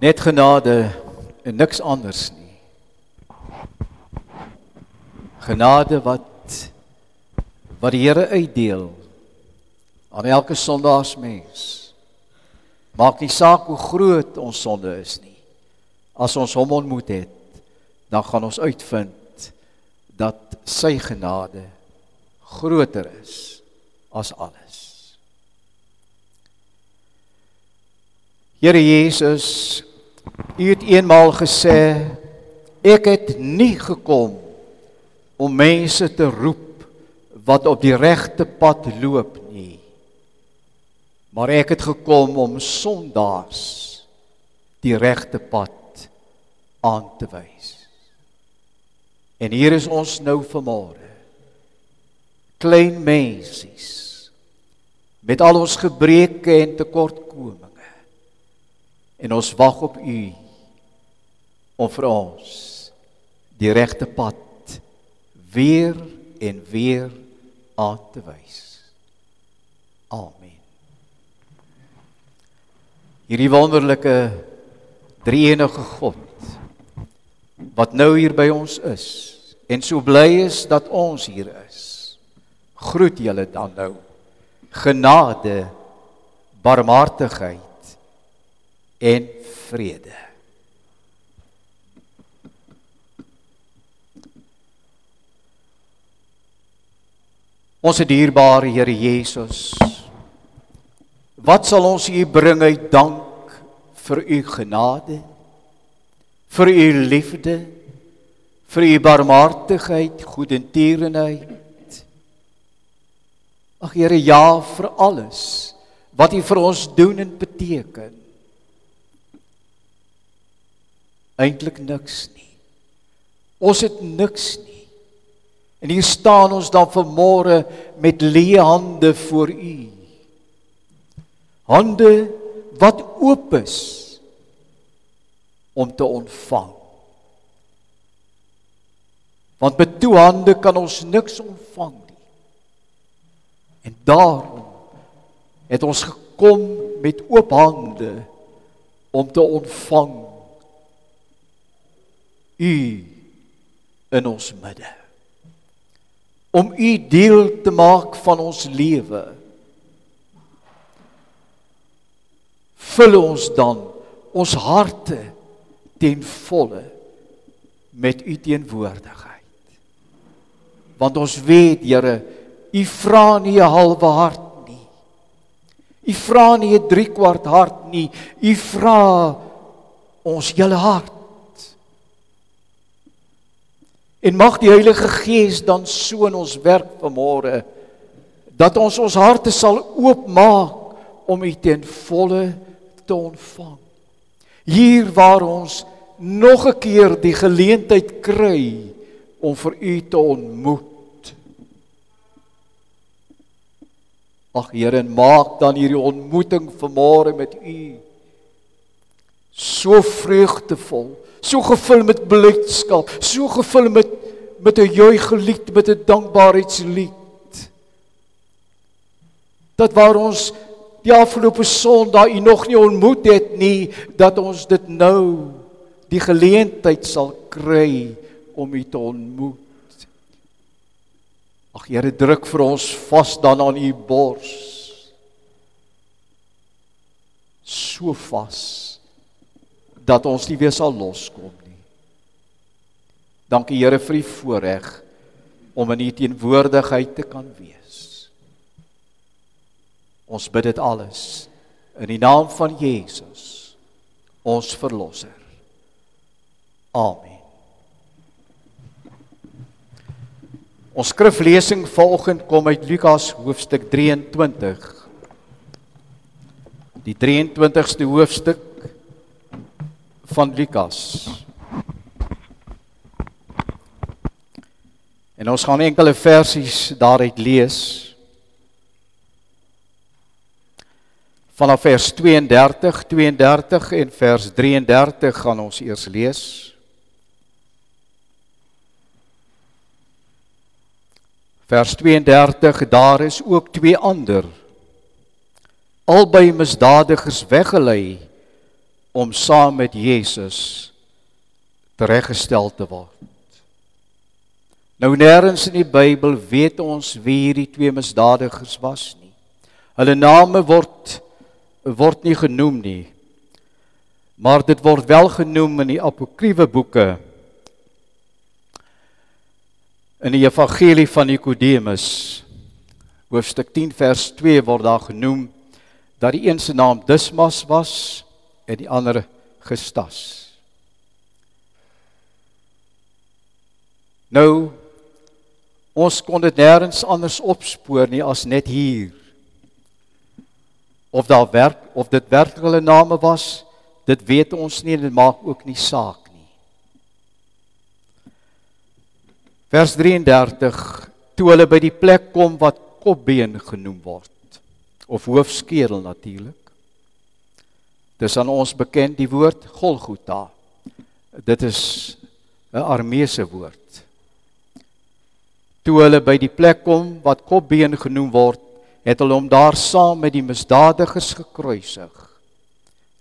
Net genade en niks anders nie. Genade wat wat die Here uitdeel aan elke sondaarsmens. Maak nie saak hoe groot ons sonde is nie. As ons hom ontmoet het, dan gaan ons uitvind dat sy genade groter is as alles. Here Jesus, U het eenmaal gesê ek het nie gekom om mense te roep wat op die regte pad loop nie. Maar ek het gekom om sondaars die regte pad aan te wys. En hier is ons nou vanmôre. Klein mensies met al ons gebreke en tekortkominge. En ons wag op U om vir ons die regte pad weer en weer aan te wys. Amen. Hierdie wonderlike drie-enige God wat nou hier by ons is en so bly is dat ons hier is. Groet julle dan nou. Genade, barmhartigheid en vrede. Ons dierbare Here Jesus. Wat sal ons U bring uit dank vir U genade? Vir U liefde? Vir U barmhartigheid, goedertierenheid? Ag Here, ja vir alles wat U vir ons doen en beteken. Eintlik niks nie. Ons het niks nie. En hier staan ons dan vanmôre met leë hande voor U. Hande wat oop is om te ontvang. Want met toe hande kan ons niks ontvang nie. En daarom het ons gekom met oop hande om te ontvang U in ons midde om u deel te maak van ons lewe. Vul ons dan ons harte ten volle met u teenwoordigheid. Want ons weet, Here, u vra nie 'n halwe hart nie. U vra nie 'n 3 kwart hart nie. U vra ons hele hart. En mag die Heilige Gees dan so in ons werk vanmôre dat ons ons harte sal oopmaak om U ten volle te ontvang. Hier waar ons nog 'n keer die geleentheid kry om vir U te ontmoet. Ag Here, maak dan hierdie ontmoeting vanmôre met U so vreugdevol so gevul met blydskap, so gevul met met 'n juiglied, met 'n dankbaarheidslied. Dat waar ons die afgelope Sondag u nog nie ontmoet het nie, dat ons dit nou die geleentheid sal kry om u te ontmoet. Ag Here, druk vir ons vas dan aan u bors. So vas dat ons nie weer sal loskom nie. Dankie Here vir die voorreg om in U teenwoordigheid te kan wees. Ons bid dit alles in die naam van Jesus, ons verlosser. Amen. Ons skriflesing volgend kom uit Lukas hoofstuk 23. Die 23ste hoofstuk van Lukas. En ons gaan enkele versies daaruit lees. Vanaf vers 32, 32 en vers 33 gaan ons eers lees. Vers 32 daar is ook twee ander albei misdadigers weggelei om saam met Jesus tereggestel te word. Nou nêrens in die Bybel weet ons wie hierdie twee misdadigers was nie. Hulle name word word nie genoem nie. Maar dit word wel genoem in die apokriewe boeke. In die evangelie van Nikodemus hoofstuk 10 vers 2 word daar genoem dat die een se naam Dismas was en die ander Gestas. Nou ons kon dit nêrens anders opspoor nie as net hier. Of daar werk of dit werklik hulle name was, dit weet ons nie en dit maak ook nie saak nie. Vers 33 toe hulle by die plek kom wat kopbeen genoem word of hoofskedel natuurlik. Dis aan ons bekend die woord Golgotha. Dit is 'n Arameese woord. Toe hulle by die plek kom wat kopbeen genoem word, het hulle hom daar saam met die misdadigers gekruisig.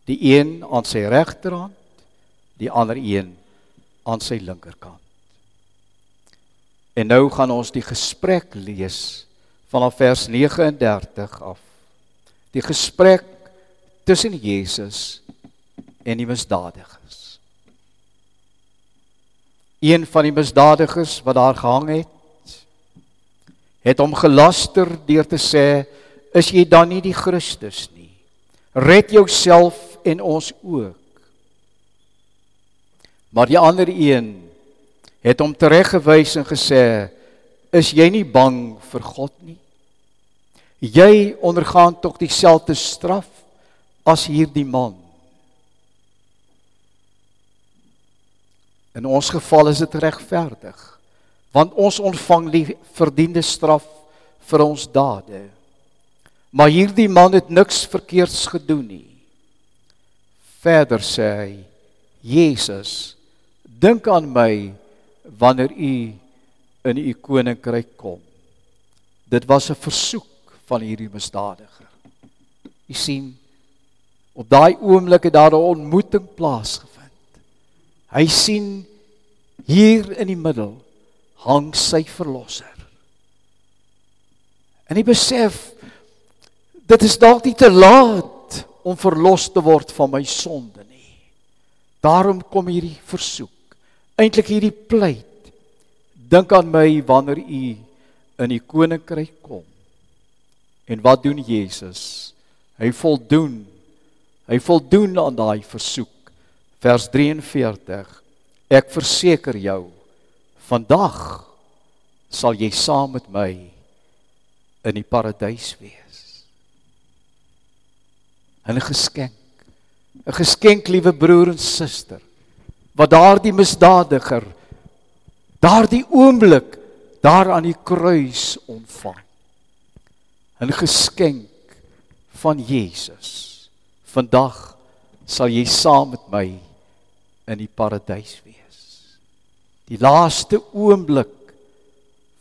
Die een aan sy regterhand, die ander een aan sy linkerkant. En nou gaan ons die gesprek lees vanaf vers 39 af. Die gesprek tussen Jesus en die misdadigers. Een van die misdadigers wat daar gehang het, het hom gelaster deur te sê is jy dan nie die Christus nie? Red jouself en ons ook. Maar die ander een het hom tereggewys en gesê is jy nie bang vir God nie? Jy ondergaan tog dieselfde straf as hierdie man in ons geval is dit regverdig want ons ontvang die verdiende straf vir ons dade. Maar hierdie man het niks verkeerds gedoen nie. Verder sê hy: Jesus, dink aan my wanneer u in u koninkryk kom. Dit was 'n versoek van hierdie misdadiger. U sien op daai oomblik het daar 'n ontmoeting plaasgevind. Hy sien hier in die middel hang sy verlosser. En hy besef dit is dalk nie te laat om verlos te word van my sonde nie. Daarom kom hierdie versoek. Eintlik hierdie pleit. Dink aan my wanneer u in die koninkryk kom. En wat doen Jesus? Hy voldoen. Hy voldoen aan daai versoek. Vers 43. Ek verseker jou Vandag sal jy saam met my in die paradys wees. 'n geskenk. 'n Geskenk, liewe broer en suster, wat daardie misdadiger daardie oomblik daar aan die kruis ontvang. 'n Geskenk van Jesus. Vandag sal jy saam met my in die paradys wees die laaste oomblik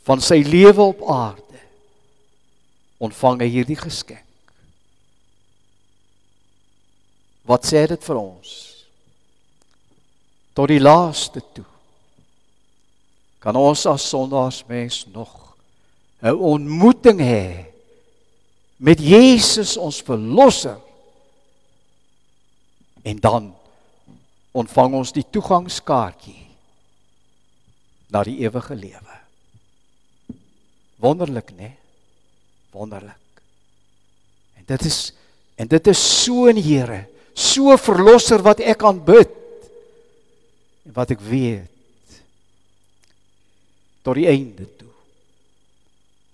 van sy lewe op aarde ontvang hy hierdie geskenk. Wat sê dit vir ons? Tot die laaste toe kan ons as sondaars mens nog 'n ontmoeting hê met Jesus ons verlosser. En dan ontvang ons die toegangskaartjie na die ewige lewe. Wonderlik, né? Wonderlik. En dit is en dit is so 'n Here, so verlosser wat ek aanbid. En wat ek weet tot die einde toe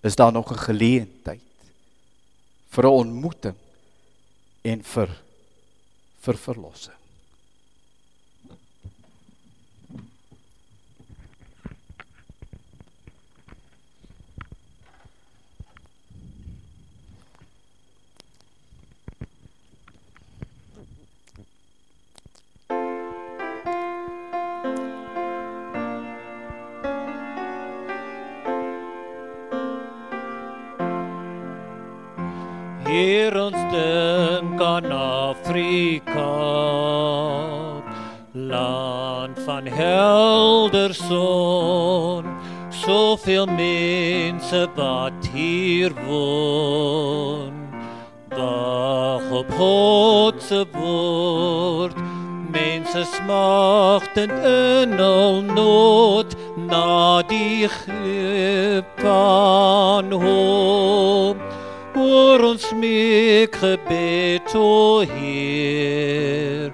is daar nog 'n geleentheid vir 'n ontmoeting en vir vir verlossing. Heer ons dink aan Afrika. Land van helder son soveel mense wat hier woon. Wag op God se woord. Mense smagten in hul nood na die gepan hoop oor ons meek gebed o Heer.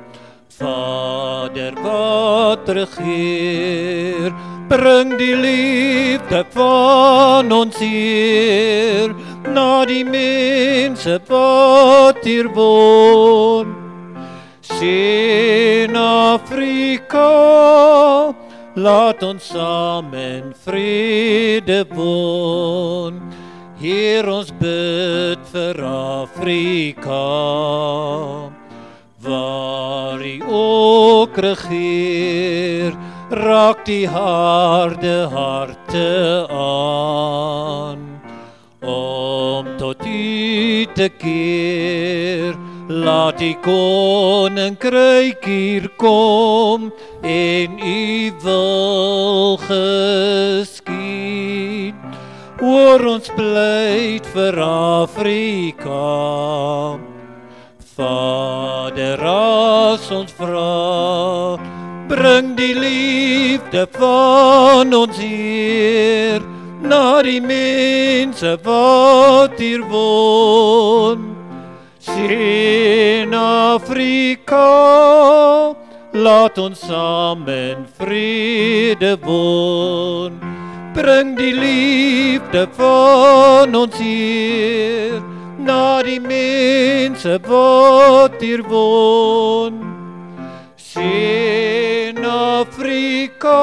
Vader wat regeer bring die liefde van ons hier na die mense wat hier woon. Sien Afrika laat ons saam in vrede woon hier ons bid vir Afrika waar die ook regeer raak die harde harte aan om tot u te keer. Laat die koninkryk hier kom en u wil geskied oor ons pleit vir Afrika. Vader as ons vra bring die liefde van ons hier na die mense wat hier woon. Sien Afrika laat ons saam in vrede woon bring die liefde van ons hier na die mense wat hier woon sien Afrika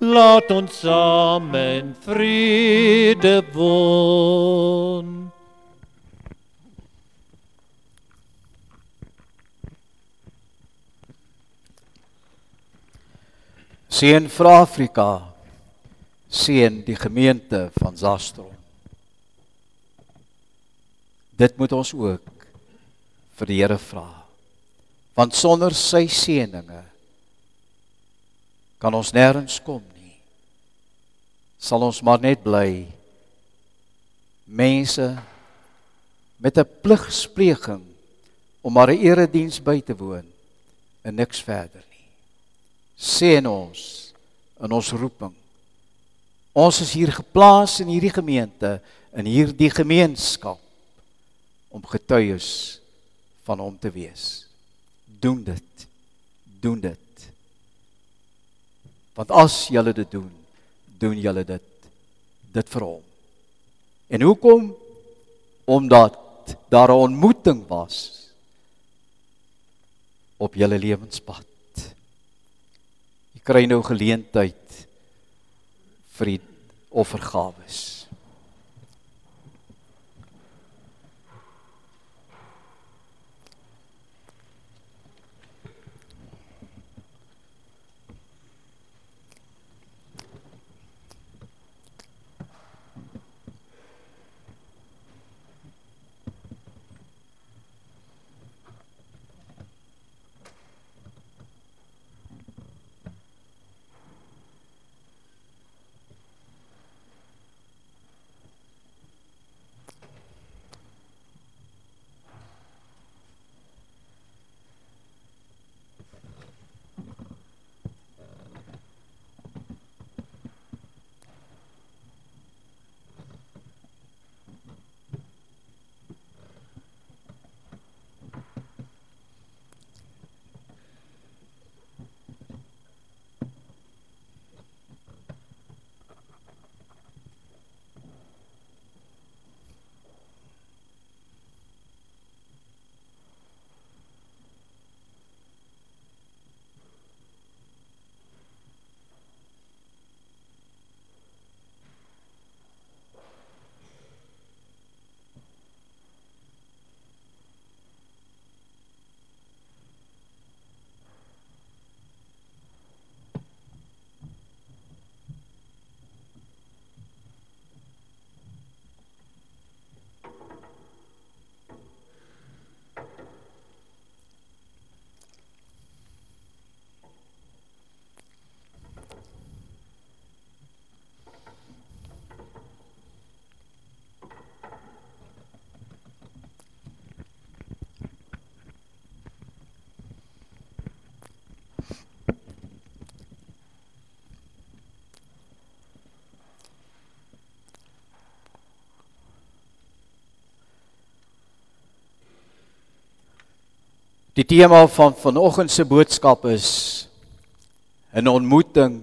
laat ons saam in vrede woon Seën vir Afrika. Seën die gemeente van Zastron. Dit moet ons ook vir die Here vra. Want sonder sy seëninge kan ons nêrens kom nie. Sal ons maar net bly mense met 'n pligspleging om maar 'n erediens by te woon en niks verder nie. Seën ons in ons roeping. Ons is hier geplaas in hierdie gemeente, in hierdie gemeenskap om getuies van hom te wees. Doen dit. Doen dit. Want as julle dit doen, doen julle dit dit vir hom. En hoekom? Omdat daar 'n ontmoeting was op julle lewenspad. Jy kry nou geleentheid vir die offergawes. Die tema van vanoggend se boodskap is 'n ontmoeting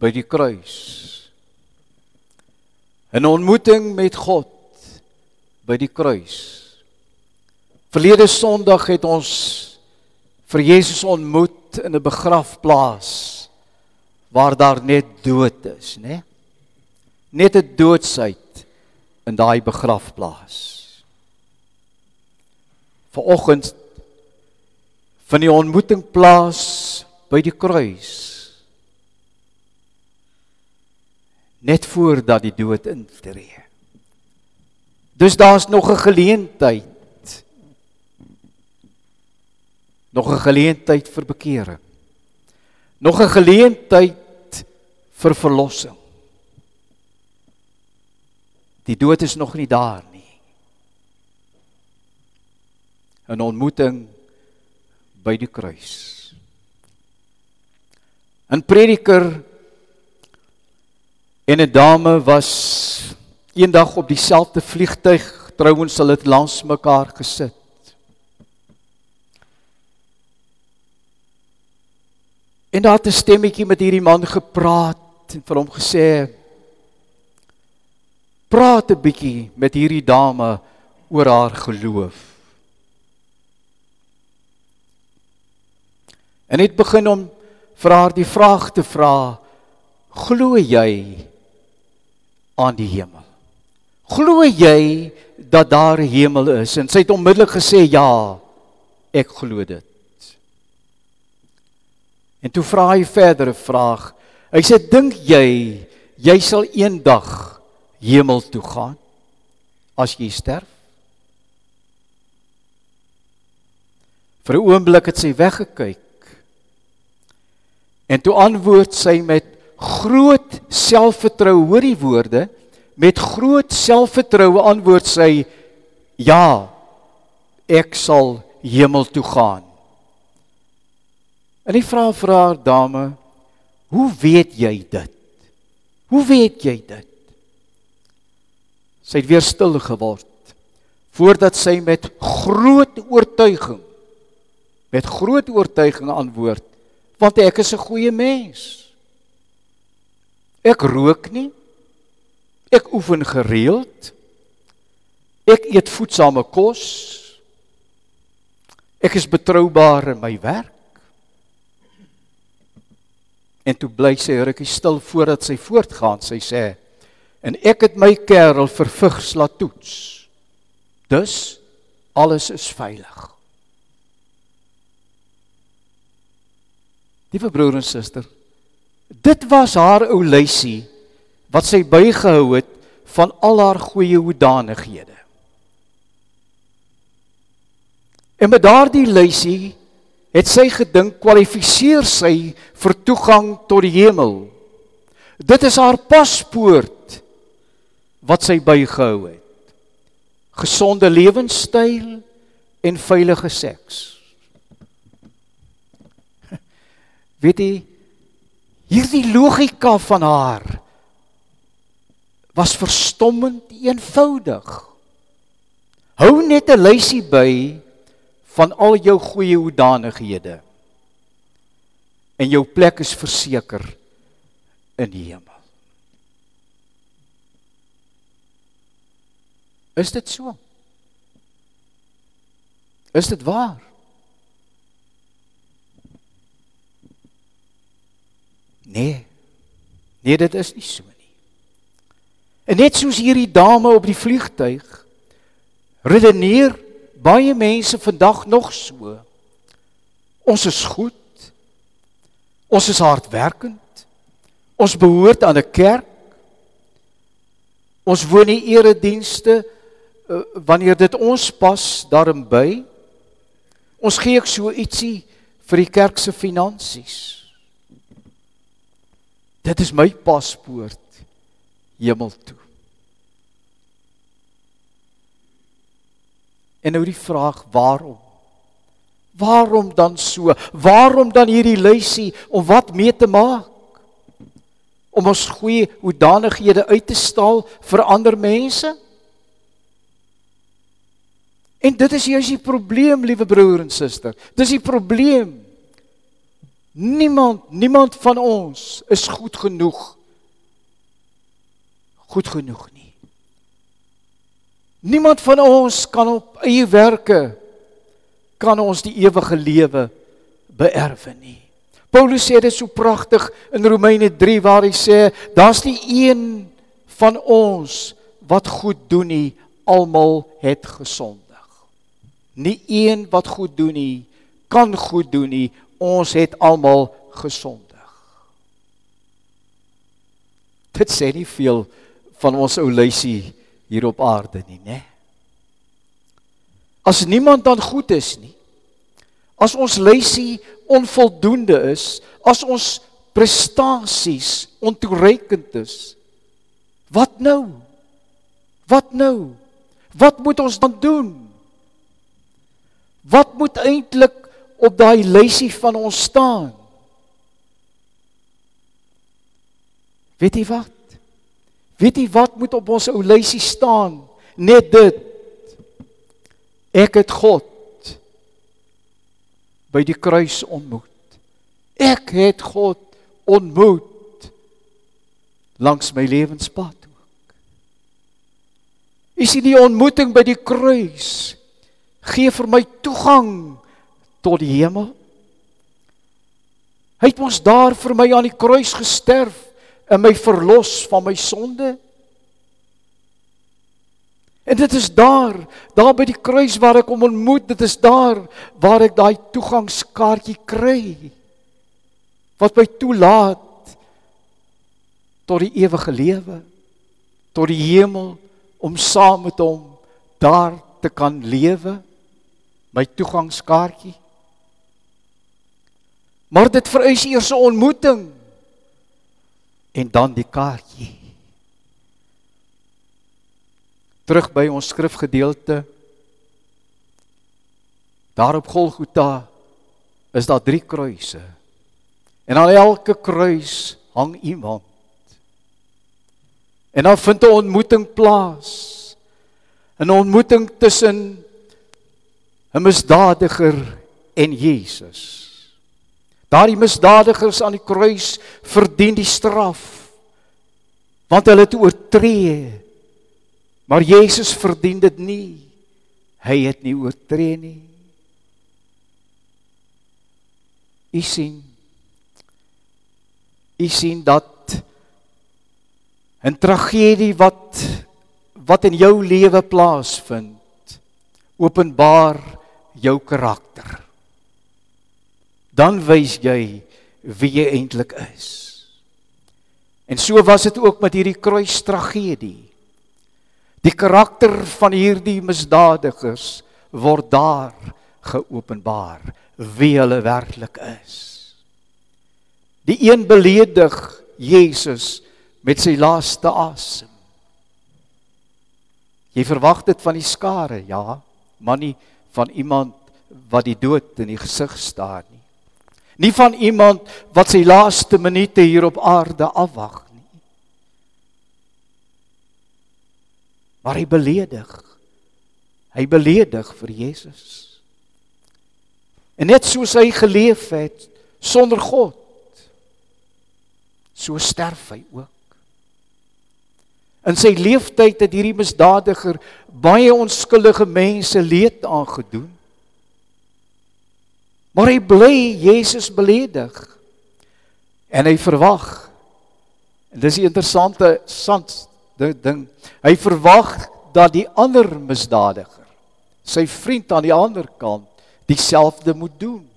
by die kruis. 'n Ontmoeting met God by die kruis. Verlede Sondag het ons vir Jesus ontmoet in 'n begrafplaas waar daar net dood is, né? Net 'n doodsheid in daai begrafplaas. Vanoggend van die ontmoeting plaas by die kruis. Net voordat die dood intree. Dus daar's nog 'n geleentheid. Nog 'n geleentheid vir bekering. Nog 'n geleentheid vir verlossing. Die dood is nog nie daar nie. 'n Ontmoeting by die kruis. 'n Prediker en 'n dame was eendag op dieselfde vliegtyg, trouens hulle het langs mekaar gesit. En daar het 'n stemmetjie met hierdie man gepraat en vir hom gesê: "Praat 'n bietjie met hierdie dame oor haar geloof." En het begin om vir haar die vraag te vra: Glo jy aan die hemel? Glo jy dat daar 'n hemel is? En sy het onmiddellik gesê: Ja, ek glo dit. En toe vra hy verder 'n vraag. Hy sê: Dink jy jy sal eendag hemel toe gaan as jy sterf? Vir 'n oomblik het sy weggekyk En toe antwoord sy met groot selfvertroue, hoor die woorde, met groot selfvertroue antwoord sy: "Ja, ek sal hemel toe gaan." En vrou vra haar dame: "Hoe weet jy dit? Hoe weet jy dit?" Sy het weer stil geword voordat sy met groot oortuiging met groot oortuiging antwoord: want ek is 'n goeie mens. Ek rook nie. Ek oefen gereeld. Ek eet voedsame kos. Ek is betroubaar in my werk. En toe bly sy rukkie stil voordat sy voortgaan. Sy sê: "En ek het my kerel vir vigs laat toets. Dus alles is veilig." Liewe broer en suster, dit was haar ou lysie wat sy bygehou het van al haar goeie hoedanighede. En met daardie lysie het sy gedink kwalifiseer sy vir toegang tot die hemel. Dit is haar paspoort wat sy bygehou het. Gesonde lewenstyl en veilige seks. Weet jy hierdie logika van haar was verstommend eenvoudig. Hou net 'n lysie by van al jou goeie hoedanighede. En jou plek is verseker in die hemel. Is dit so? Is dit waar? Nee. Nee, dit is nie so nie. En net soos hierdie dame op die vliegtyg redeneer baie mense vandag nog so. Ons is goed. Ons is hardwerkend. Ons behoort aan 'n kerk. Ons woon in eredienste uh, wanneer dit ons pas daarin by. Ons gee ek so ietsie vir die kerk se finansies. Dit is my paspoort hemel toe. En nou die vraag waarom? Waarom dan so? Waarom dan hierdie lysie om wat mee te maak? Om ons goeie hoedanighede uit te staal vir ander mense? En dit is juist die probleem, liewe broer en suster. Dis die probleem. Niemand, niemand van ons is goed genoeg. Goed genoeg nie. Niemand van ons kan op eie werke kan ons die ewige lewe beerwe nie. Paulus sê dit so pragtig in Romeine 3 waar hy sê daar's nie een van ons wat goed doen nie, almal het gesondig. Nie een wat goed doen nie, kan goed doen nie, ons het almal gesondig. Dit sê nie veel van ons ou lysie hier op aarde nie, né? As niemand dan goed is nie. As ons lysie onvoldoende is, as ons prestasies ontoereikend is, wat nou? Wat nou? Wat moet ons dan doen? Wat moet eintlik op daai lysie van ons staan? Weet jy wat? Weet jy wat moet op ons ou lysie staan? Net dit. Ek het God by die kruis ontmoet. Ek het God ontmoet langs my lewenspad ook. Is dit die ontmoeting by die kruis gee vir my toegang tot die hemel? Hy het ons daar vir my aan die kruis gesterf en my verlos van my sonde. En dit is daar, daar by die kruis waar ek hom ontmoet, dit is daar waar ek daai toegangskaartjie kry wat my toelaat tot die ewige lewe, tot die hemel om saam met hom daar te kan lewe, my toegangskaartjie. Maar dit vereis eers 'n ontmoeting en dan die kaartjie terug by ons skrifgedeelte. Daar op Golgotha is daar drie kruise. En aan elke kruis hang iemand. En dan vind 'n ontmoeting plaas. 'n Ontmoeting tussen 'n misdadiger en Jesus. Daardie misdadigers aan die kruis verdien die straf want hulle het oortree Maar Jesus verdien dit nie. Hy het nie oortree nie. U sien. U sien dat 'n tragedie wat wat in jou lewe plaasvind openbaar jou karakter. Dan wys jy wie jy eintlik is. En so was dit ook met hierdie kruistragedie. Die karakter van hierdie misdadigers word daar geopenbaar wie hulle werklik is. Die een beledig Jesus met sy laaste asem. Jy verwag dit van die skare, ja, maar nie van iemand wat die dood in die gesig staar nie. Nie van iemand wat sy laaste minute hier op aarde afwag maar hy beledig. Hy beledig vir Jesus. En net soos hy geleef het sonder God, so sterf hy ook. In sy lewenstyd het hierdie misdadiger baie onskuldige mense leed aangedoen. Maar hy bly Jesus beledig. En hy verwag. En dis 'n interessante sant ding. Hy verwag dat die ander misdadiger, sy vriend aan die ander kant, dieselfde moet doen.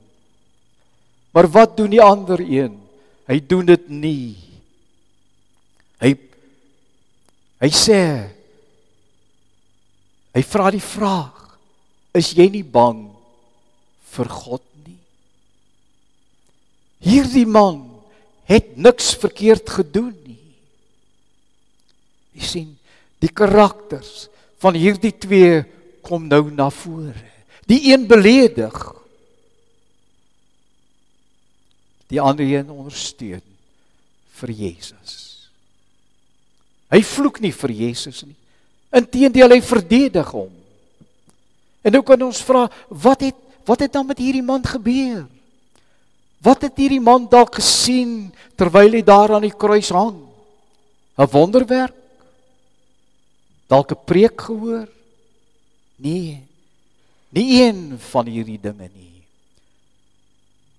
Maar wat doen die ander een? Hy doen dit nie. Hy hy sê hy vra die vraag: Is jy nie bang vir God? Hierdie man het niks verkeerd gedoen nie. Jy sien, die karakters van hierdie twee kom nou na vore. Die een beledig. Die ander een ondersteun vir Jesus. Hy vloek nie vir Jesus nie. Inteendeel hy verdedig hom. En nou kan ons vra, wat het wat het dan met hierdie man gebeur? Wat het hierdie man dalk gesien terwyl hy daar aan die kruis hang? 'n Wonderwerk? Dalk 'n preek gehoor? Nee. Nie een van hierdie dinge nie.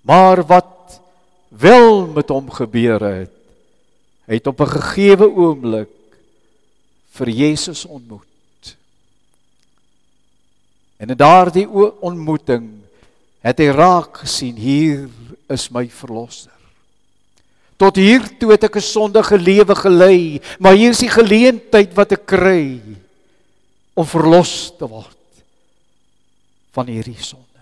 Maar wat wel met hom gebeur het, hy het op 'n gegeewe oomblik vir Jesus ontmoet. En in daardie ontmoeting het hy raak gesien hier is my verlosser. Tot hier toe het ek 'n sondige lewe gelei, maar hier is die geleentheid wat ek kry om verlos te word van hierdie sonde.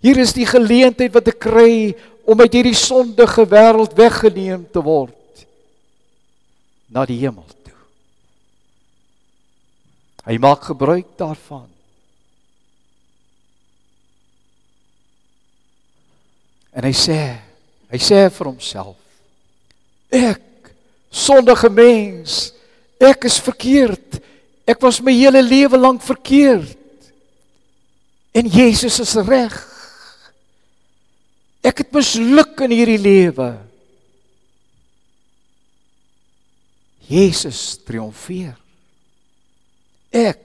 Hier is die geleentheid wat ek kry om uit hierdie sondige wêreld weggeneem te word na die hemel toe. Hy maak gebruik daarvan. En hy sê, hy sê vir homself: Ek sondige mens, ek is verkeerd. Ek was my hele lewe lank verkeerd. En Jesus is reg. Ek het misluk in hierdie lewe. Jesus triomfeer. Ek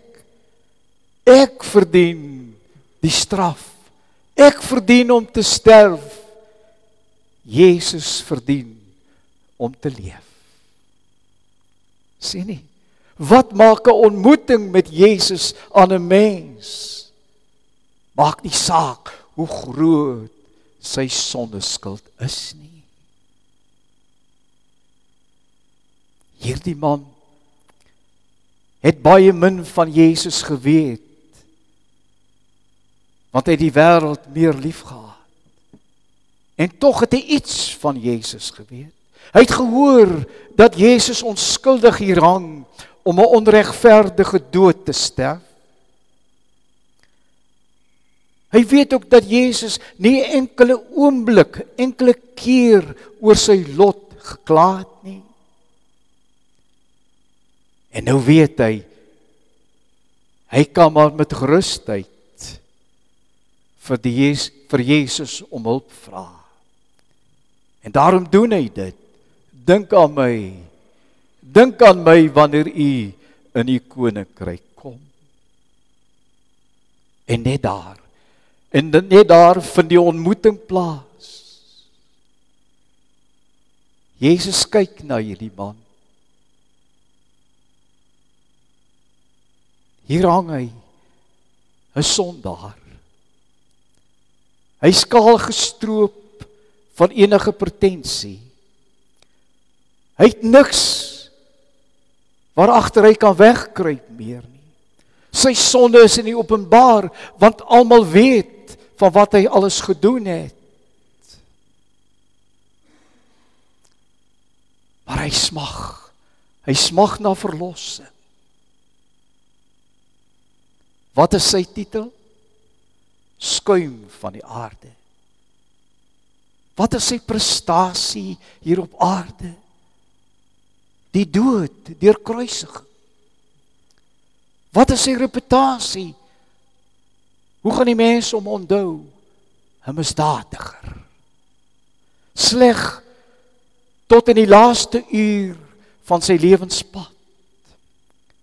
ek verdien die straf. Ek verdien om te sterf. Jesus verdien om te leef. Sien nie? Wat maak 'n ontmoeting met Jesus aan 'n mens? Maak nie saak hoe groot sy sondeskuld is nie. Hierdie man het baie min van Jesus geweet want hy het die wêreld meer liefgehad. En tog het hy iets van Jesus geweet. Hy het gehoor dat Jesus onskuldig hier hang om 'n onregverdige dood te sterf. Hy weet ook dat Jesus nie enkele oomblik, enkele keer oor sy lot gekla het nie. En nou weet hy hy kan maar met gerusheid vir die Jesus, vir Jesus om hulp vra. En daarom doen hy dit. Dink aan my. Dink aan my wanneer u in u koninkryk kom. En net daar. En net daar vind die ontmoeting plaas. Jesus kyk na hierdie man. Hier hang hy 'n sondaar. Hy skaal gestroop van enige pretensie. Hy het niks waar agter hy kan wegkruip meer nie. Sy sonde is in die openbaar want almal weet van wat hy alles gedoen het. Maar hy smag. Hy smag na verlossing. Wat is sy titel? Skuim van die aarde. Wat is sy prestasie hier op aarde? Die dood deur kruisiging. Wat is sy reputasie? Hoe gaan die mense hom onthou? 'n Misdadiger. Sleg tot in die laaste uur van sy lewenspad.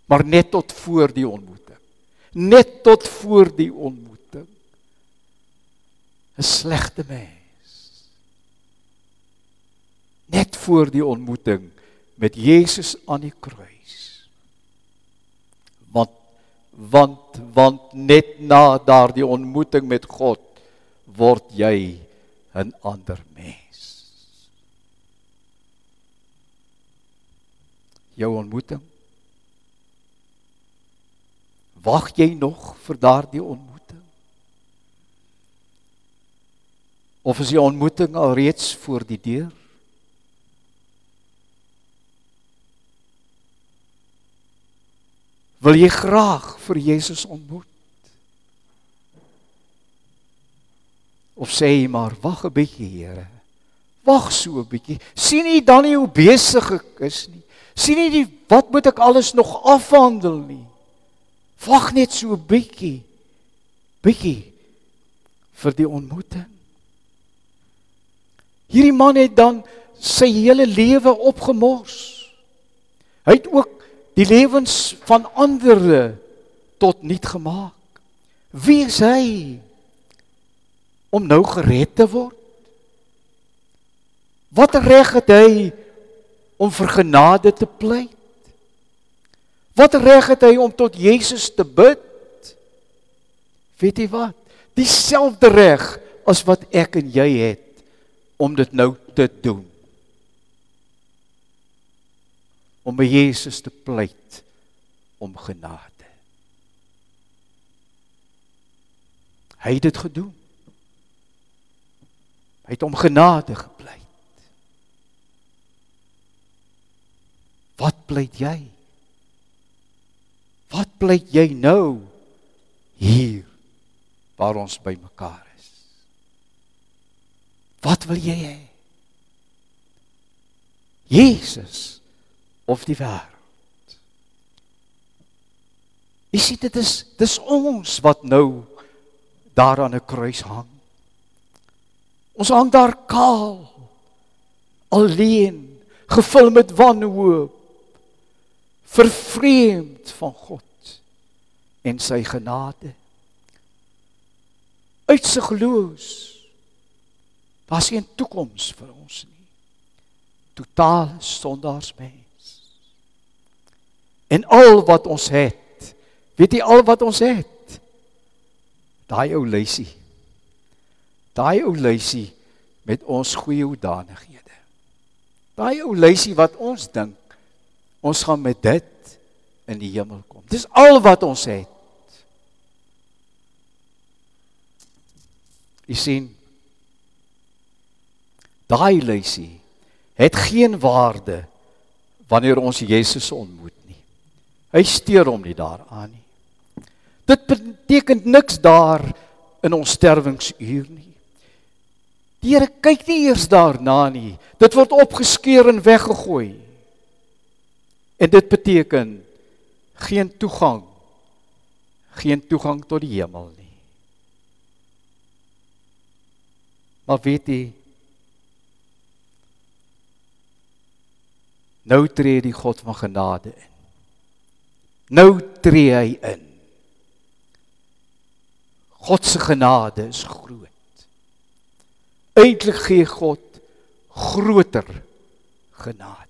Maar net tot voor die ontmoeting. Net tot voor die ontmoeting 'n slegte mens. Net voor die ontmoeting met Jesus aan die kruis. Want want want net na daardie ontmoeting met God word jy 'n ander mens. Jou ontmoeting Wag jy nog vir daardie ontmoeting? Of is die ontmoeting al reeds voor die deur? Wil jy graag vir Jesus ontmoet? Of sê jy maar wag 'n bietjie, Here. Wag so 'n bietjie. sien jy dan nie hoe besig ek is nie? sien jy nie wat moet ek alles nog afhandel nie? Wag net so 'n bietjie. bietjie vir die ontmoeting. Hierdie man het dan sy hele lewe opgemors. Hy het ook die lewens van ander tot niet gemaak. Wie is hy om nou gered te word? Wat reg het hy om vir genade te pleit? Wat reg het hy om tot Jesus te bid? Weet jy wat? Dieselfde reg as wat ek en jy het om dit nou te doen. Om by Jesus te pleit om genade. Hy het dit gedoen. Hy het om genade gepleit. Wat pleit jy? Wat pleit jy nou hier waar ons bymekaar is? Wat wil jy hê? Jesus of die wêreld? Jy sien dit is dis ons wat nou daar aan 'n kruis hang. Ons hang daar kaal, alleen, gevul met wanhoop, vervreemd van God en sy genade. Uitsigloos. Daar's geen toekoms vir ons nie. Totaal sondaarsmens. En al wat ons het, weet jy al wat ons het? Daai ou lysie. Daai ou lysie met ons goeie hoedanighede. Daai ou lysie wat ons dink ons gaan met dit in die hemel kom. Dis al wat ons het. Jy sien daai lysie het geen waarde wanneer ons Jesus ontmoet nie. Hy steur hom nie daaraan nie. Dit beteken niks daar in ons sterwingsuur nie. Die Here kyk nie eers daarna nie. Dit word opgeskeur en weggegooi. En dit beteken geen toegang geen toegang tot die hemel nie. Maar weet jy nou tree die God van genade in. Nou tree hy in. God se genade is groot. Eintlik gee God groter genade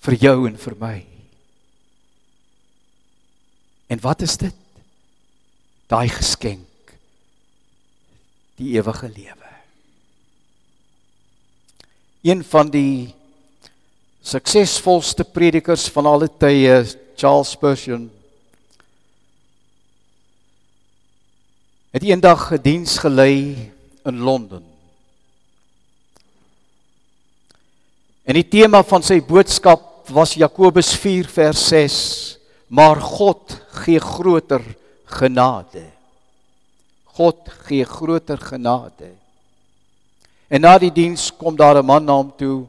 vir jou en vir my. En wat is dit? Daai geskenk die ewige lewe. Een van die suksesvolste predikers van alle tye, Charles Spurgeon, het eendag 'n diens gelei in Londen. En die tema van sy boodskap was Jakobus 4 vers 6, maar God gee groter genade. God gee groter genade. En na die diens kom daar 'n man na hom toe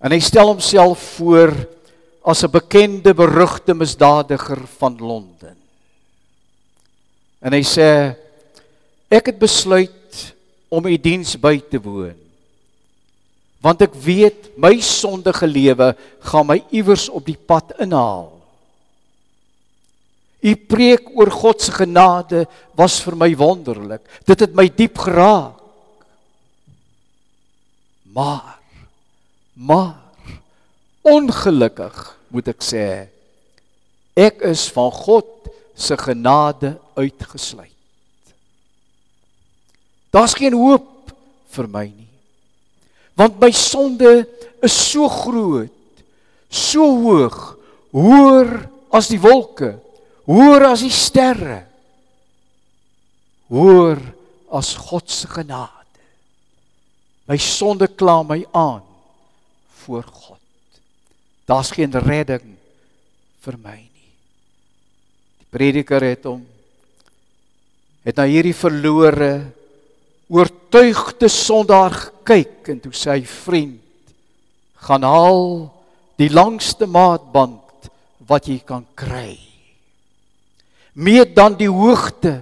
en hy stel homself voor as 'n bekende berugte misdadiger van Londen. En hy sê ek het besluit om u diens by te woon. Want ek weet my sondige lewe gaan my iewers op die pad inhaal. U preek oor God se genade was vir my wonderlik. Dit het my diep geraak. Maar maar ongelukkig moet ek sê ek is van God se genade uitgesluit. Daar's geen hoop vir my nie. Want my sonde is so groot, so hoog, hoër as die wolke, hoër as die sterre. Hoër as God se genade. My sonde kla my aan voor God. Daar's geen redding vir my prediker het hom het na hierdie verlore oortuigde sondaar gekyk en toe sê hy vriend gaan haal die langste maatband wat jy kan kry Meet dan die hoogte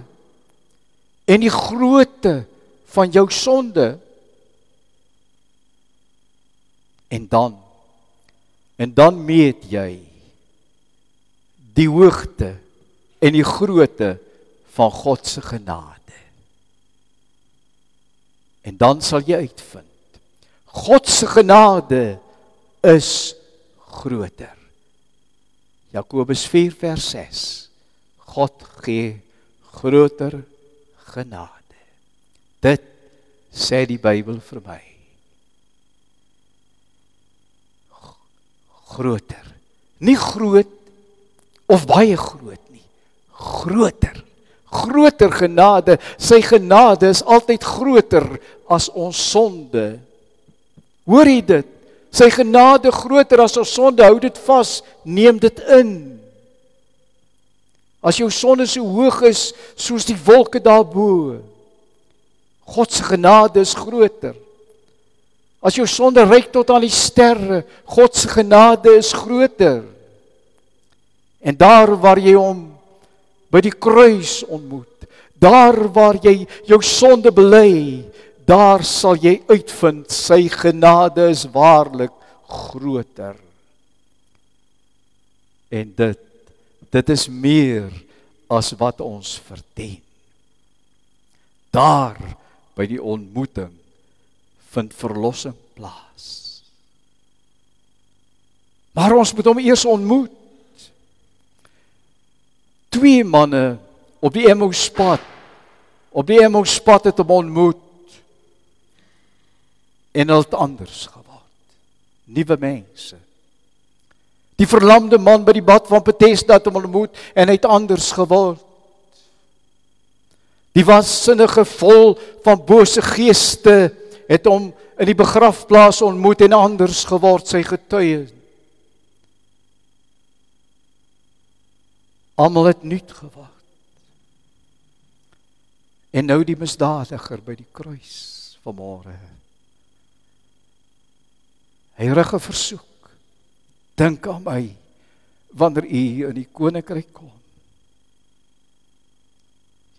en die grootte van jou sonde. En dan en dan meet jy die hoogte en die grootte van God se genade. En dan sal jy uitvind God se genade is groter. Jakobus 4 vers 6. God gee groter genade. Dit sê die Bybel vir my. Groter. Nie groot of baie groot nie. Groter. Groter genade. Sy genade is altyd groter as ons sonde. Hoor jy dit? Sy genade groter as ons sonde. Hou dit vas. Neem dit in. As jou sonde so hoog is soos die wolke daarbo. God se genade is groter. As jou sonde reik tot aan die sterre, God se genade is groter. En daar waar jy hom by die kruis ontmoet, daar waar jy jou sonde bely, daar sal jy uitvind sy genade is waarlik groter. En dit dit is meer as wat ons verdien. Daar by die ontmoeting vind verlossing plaas. Maar ons moet hom eers ontmoet twee manne op die Emmouspad op die Emmouspad het hom ontmoet en hulle het anders geword. Nuwe mense. Die verlamde man by die bad van Bethesda het hom ontmoet en hy het anders geword. Die wassinnige vol van bose geeste het hom in die begrafplaas ontmoet en anders geword sy getuie Almal het nuut geword. En nou die misdadiger by die kruis vanmôre. Hy rig 'n versoek. Dink aan my wanneer u in die koninkryk kom.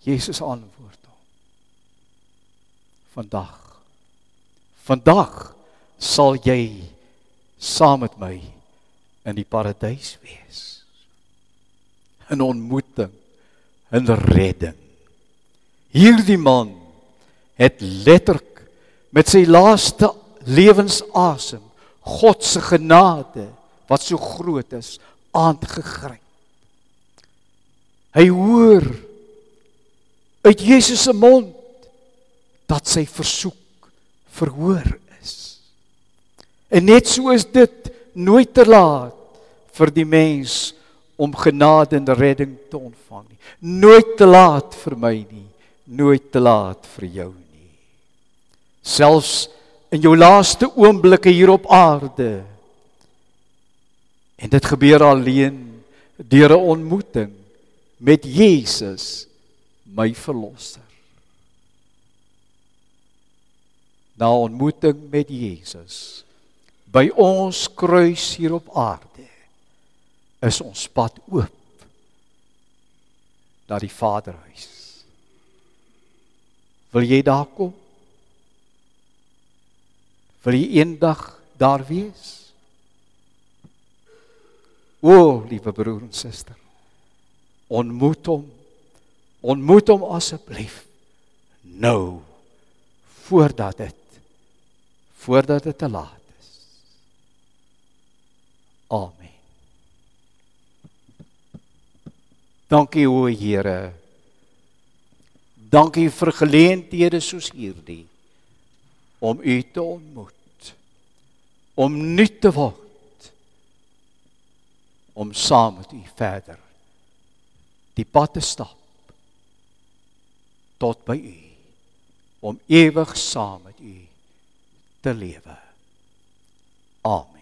Jesus antwoord hom. Vandag. Vandag sal jy saam met my in die paradys wees. 'n ontmoeting, 'n redding. Hierdie man het letterlik met sy laaste lewensasem God se genade wat so groot is aangegryp. Hy hoor uit Jesus se mond dat sy versoek verhoor is. En net so is dit nooit te laat vir die mens om genade en redding te ontvang nie. Nooit te laat vir my nie, nooit te laat vir jou nie. Selfs in jou laaste oomblikke hier op aarde. En dit gebeur alleen deur 'n ontmoeting met Jesus, my verlosser. Na ontmoeting met Jesus by ons kruis hier op aarde is ons pad oop na die Vaderhuis. Wil jy daar kom? Wil jy eendag daar wees? O, liewe broer en suster, ontmoet hom. Ontmoet hom asseblief nou voordat dit voordat dit te laat is. Amen. Dankie o Here. Dankie vir geleenthede soos hierdie om U te ontmoet. Om nuut te word. Om saam met U verder die pad te stap tot by U om ewig saam met U te lewe. Amen.